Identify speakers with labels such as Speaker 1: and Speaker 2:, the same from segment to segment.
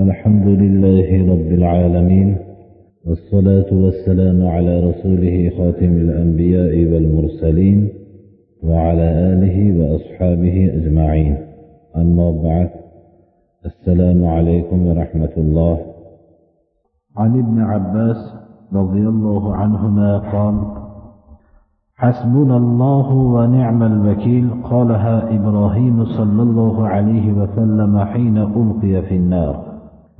Speaker 1: الحمد لله رب العالمين والصلاة والسلام على رسوله خاتم الأنبياء والمرسلين وعلى آله وأصحابه أجمعين. أما بعد السلام عليكم ورحمة الله. عن ابن عباس رضي الله عنهما قال حسبنا الله ونعم الوكيل قالها إبراهيم صلى الله عليه وسلم حين ألقي في النار.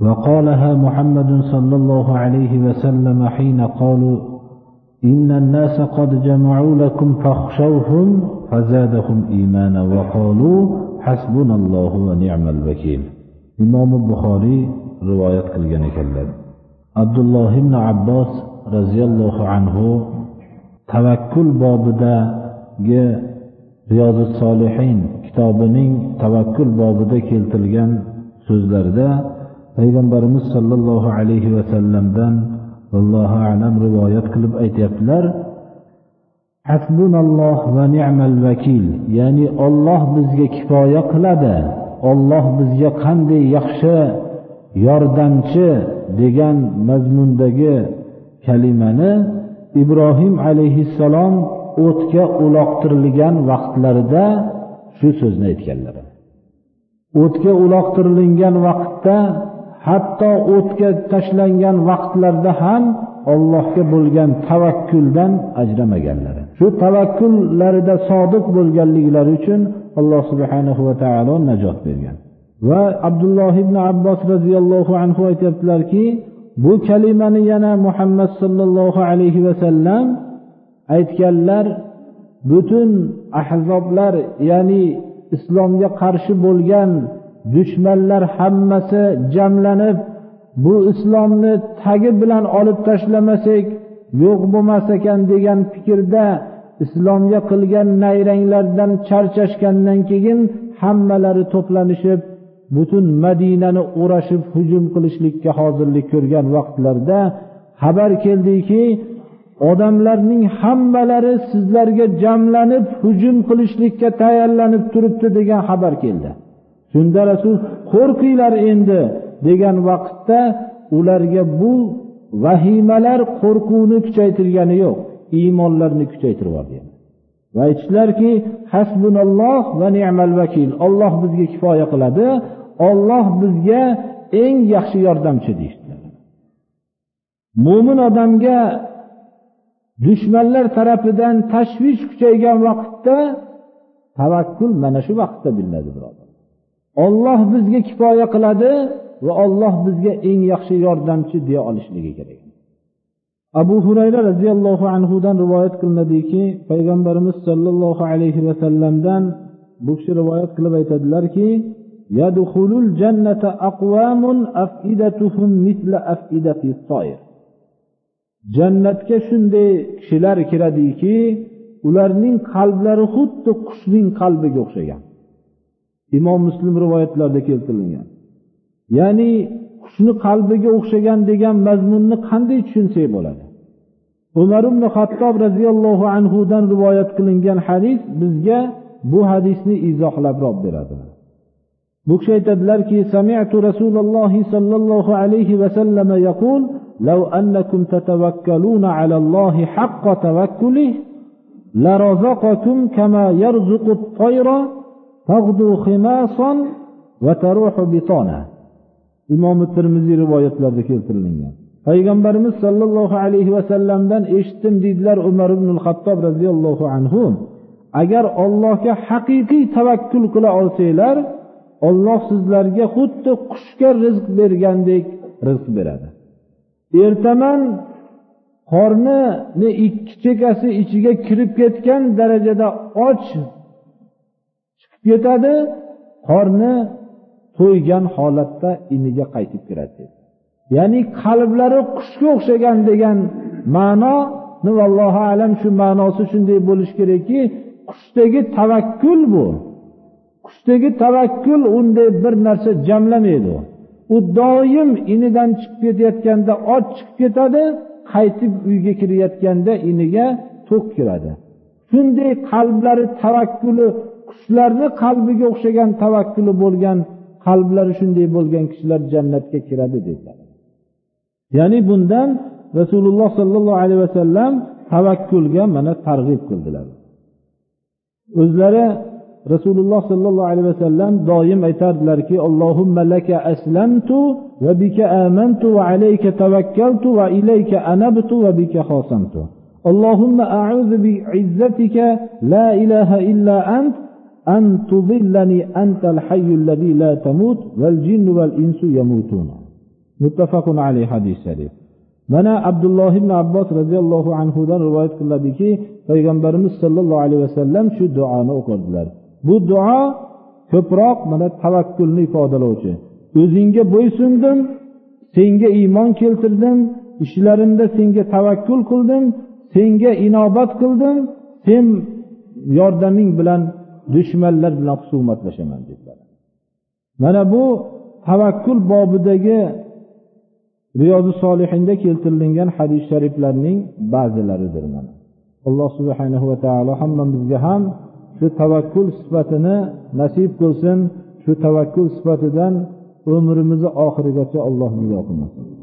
Speaker 1: وقالها محمد صلى الله عليه وسلم حين قالوا إن الناس قد جمعوا لكم فاخشوهم فزادهم إيمانا وقالوا حسبنا الله ونعم الوكيل. إمام البخاري رواية كلب عبد الله بن عباس رضي الله عنه tavakkul bobidagi riyozi solihin kitobining tavakkul bobida keltirilgan so'zlarda payg'ambarimiz sollallohu alayhi vasallamdan allohu alam rivoyat qilib aytyaptilar hasbunalloh va ni'mal vakil ya'ni olloh bizga kifoya qiladi olloh bizga qanday yaxshi yordamchi degan mazmundagi kalimani ibrohim alayhissalom o'tga uloqtirilgan vaqtlarida shu so'zni aytganlar. O'tga uloqtirilgan vaqtda hatto o'tga tashlangan vaqtlarda ham Allohga bo'lgan tavakkuldan ajramaganlar shu tavakkullarida sodiq bo'lganliklari uchun alloh subhanahu va taolo najot bergan. Va abdulloh ibn abbos roziyallohu anhu aytyaptilarki bu kalimani yana muhammad sollallohu alayhi vasallam aytganlar butun ahzoblar ya'ni islomga qarshi bo'lgan dushmanlar hammasi jamlanib bu islomni tagi bilan olib tashlamasak yo'q bo'lmas ekan degan fikrda islomga qilgan nayranglardan charchashgandan keyin hammalari to'planishib butun madinani o'rashib hujum qilishlikka hozirlik ko'rgan vaqtlarda xabar keldiki odamlarning hammalari sizlarga jamlanib hujum qilishlikka tayyorlanib turibdi degan xabar keldi. Shunda rasul qo'rqinglar endi degan vaqtda ularga bu vahimalar qo'rquvni kuchaytirgani yo'q iymonlarni kuchaytirib yubordi va aytishdilarki hasbunalloh va ni'mal vakil olloh bizga kifoya qiladi olloh bizga eng yaxshi yordamchi deyishdilar mo'min odamga dushmanlar tarafidan tashvish kuchaygan vaqtda tavakkul mana shu vaqtda bilinadi birodar. olloh bizga kifoya qiladi va olloh bizga eng yaxshi yordamchi deya olishligi kerak abu hurayra roziyallohu anhudan rivoyat qilinadiki payg'ambarimiz sollallohu alayhi vasallamdan bu kishi rivoyat qilib aytadilarki يدخل الجنة أقوام أفئدتهم مثل أفئدة الطير jannatga shunday kishilar kiradiki ularning qalblari xuddi qushning qalbiga o'xshagan imom muslim rivoyatlarida keltirilgan ya'ni qushni qalbiga o'xshagan degan mazmunni qanday tushunsak bo'ladi umar ibn hattob roziyallohu anhudan rivoyat qilingan hadis bizga bu hadisni izohlabroq beradi bu kishi aytadilarki sami'tu rasululloh sollallohu alayhi vasallam yaqul لو أنكم تتوكلون على الله حق توكله لرزقكم كما يرزق الطير imomi termiziy rivoyatlarida keltirilgan. Payg'ambarimiz sollallohu alayhi vasallamdan eshitdim deydilar umar ibn hattob roziyallohu anhu. Agar ollohga haqiqiy tavakkul qila olsanglar olloh sizlarga xuddi qushga rizq bergandek rizq beradi. Ertaman qornini ikki chekkasi ichiga kirib ketgan darajada och chiqib ketadi qorni to'ygan holatda iniga qaytib kiradi. Ya'ni qalblari qushga o'xshagan degan ma'noni vallohu alam shu ma'nosi shunday bo'lishi kerakki qushdagi tavakkul bu. Qushdagi tavakkul unday bir narsa jamlamaydi. U doim inidan chiqib ketayotganda och chiqib ketadi qaytib uyga kirayotganda iniga to'q kiradi. Shunday qalblari tavakkuli qushlarni qalbiga o'xshagan tavakkuli bo'lgan qalblari shunday bo'lgan kishilar jannatga kiradi dedilar ya'ni bundan rasululloh sollallohu alayhi vasallam tavakkulga mana targ'ib qildilar o'zlari rasululloh sollallohu alayhi vasallam doim aytardilarki allohumma laka aslamtu va bika amantu va alayka tavakkaltu va ilayka anabtu va bika xosamtu اللهم أعوذ بعزتك لا إله إلا أنت أن تضلني أنت الحي الذي لا تموت والجن والإنس يموتون متفق عليه حديث شريف mana abdulloh ibn abbos roziyallohu anhudan rivoyat qiladiki payg'ambarimiz sollallohu alayhi vasallam shu duoni o'qirdilar bu duo ko'proq mana tavakkulni ifodalovchi o'zingga bo'ysundim senga iymon keltirdim ishlarimda senga tavakkul qildim senga inobat qildim sen yordaming bilan dushmanlar bilan husumatlashaman dedilar. Mana bu tavakkul bobidagi riyozi solihinda keltirilgan hadis shariflarning ba'zilaridir mana. Alloh subhanahu va taolo hammamizga ham shu tavakkul sifatini nasib qilsin shu tavakkul sifatidan umrimizni oxirigacha alloh niyo qilmasin.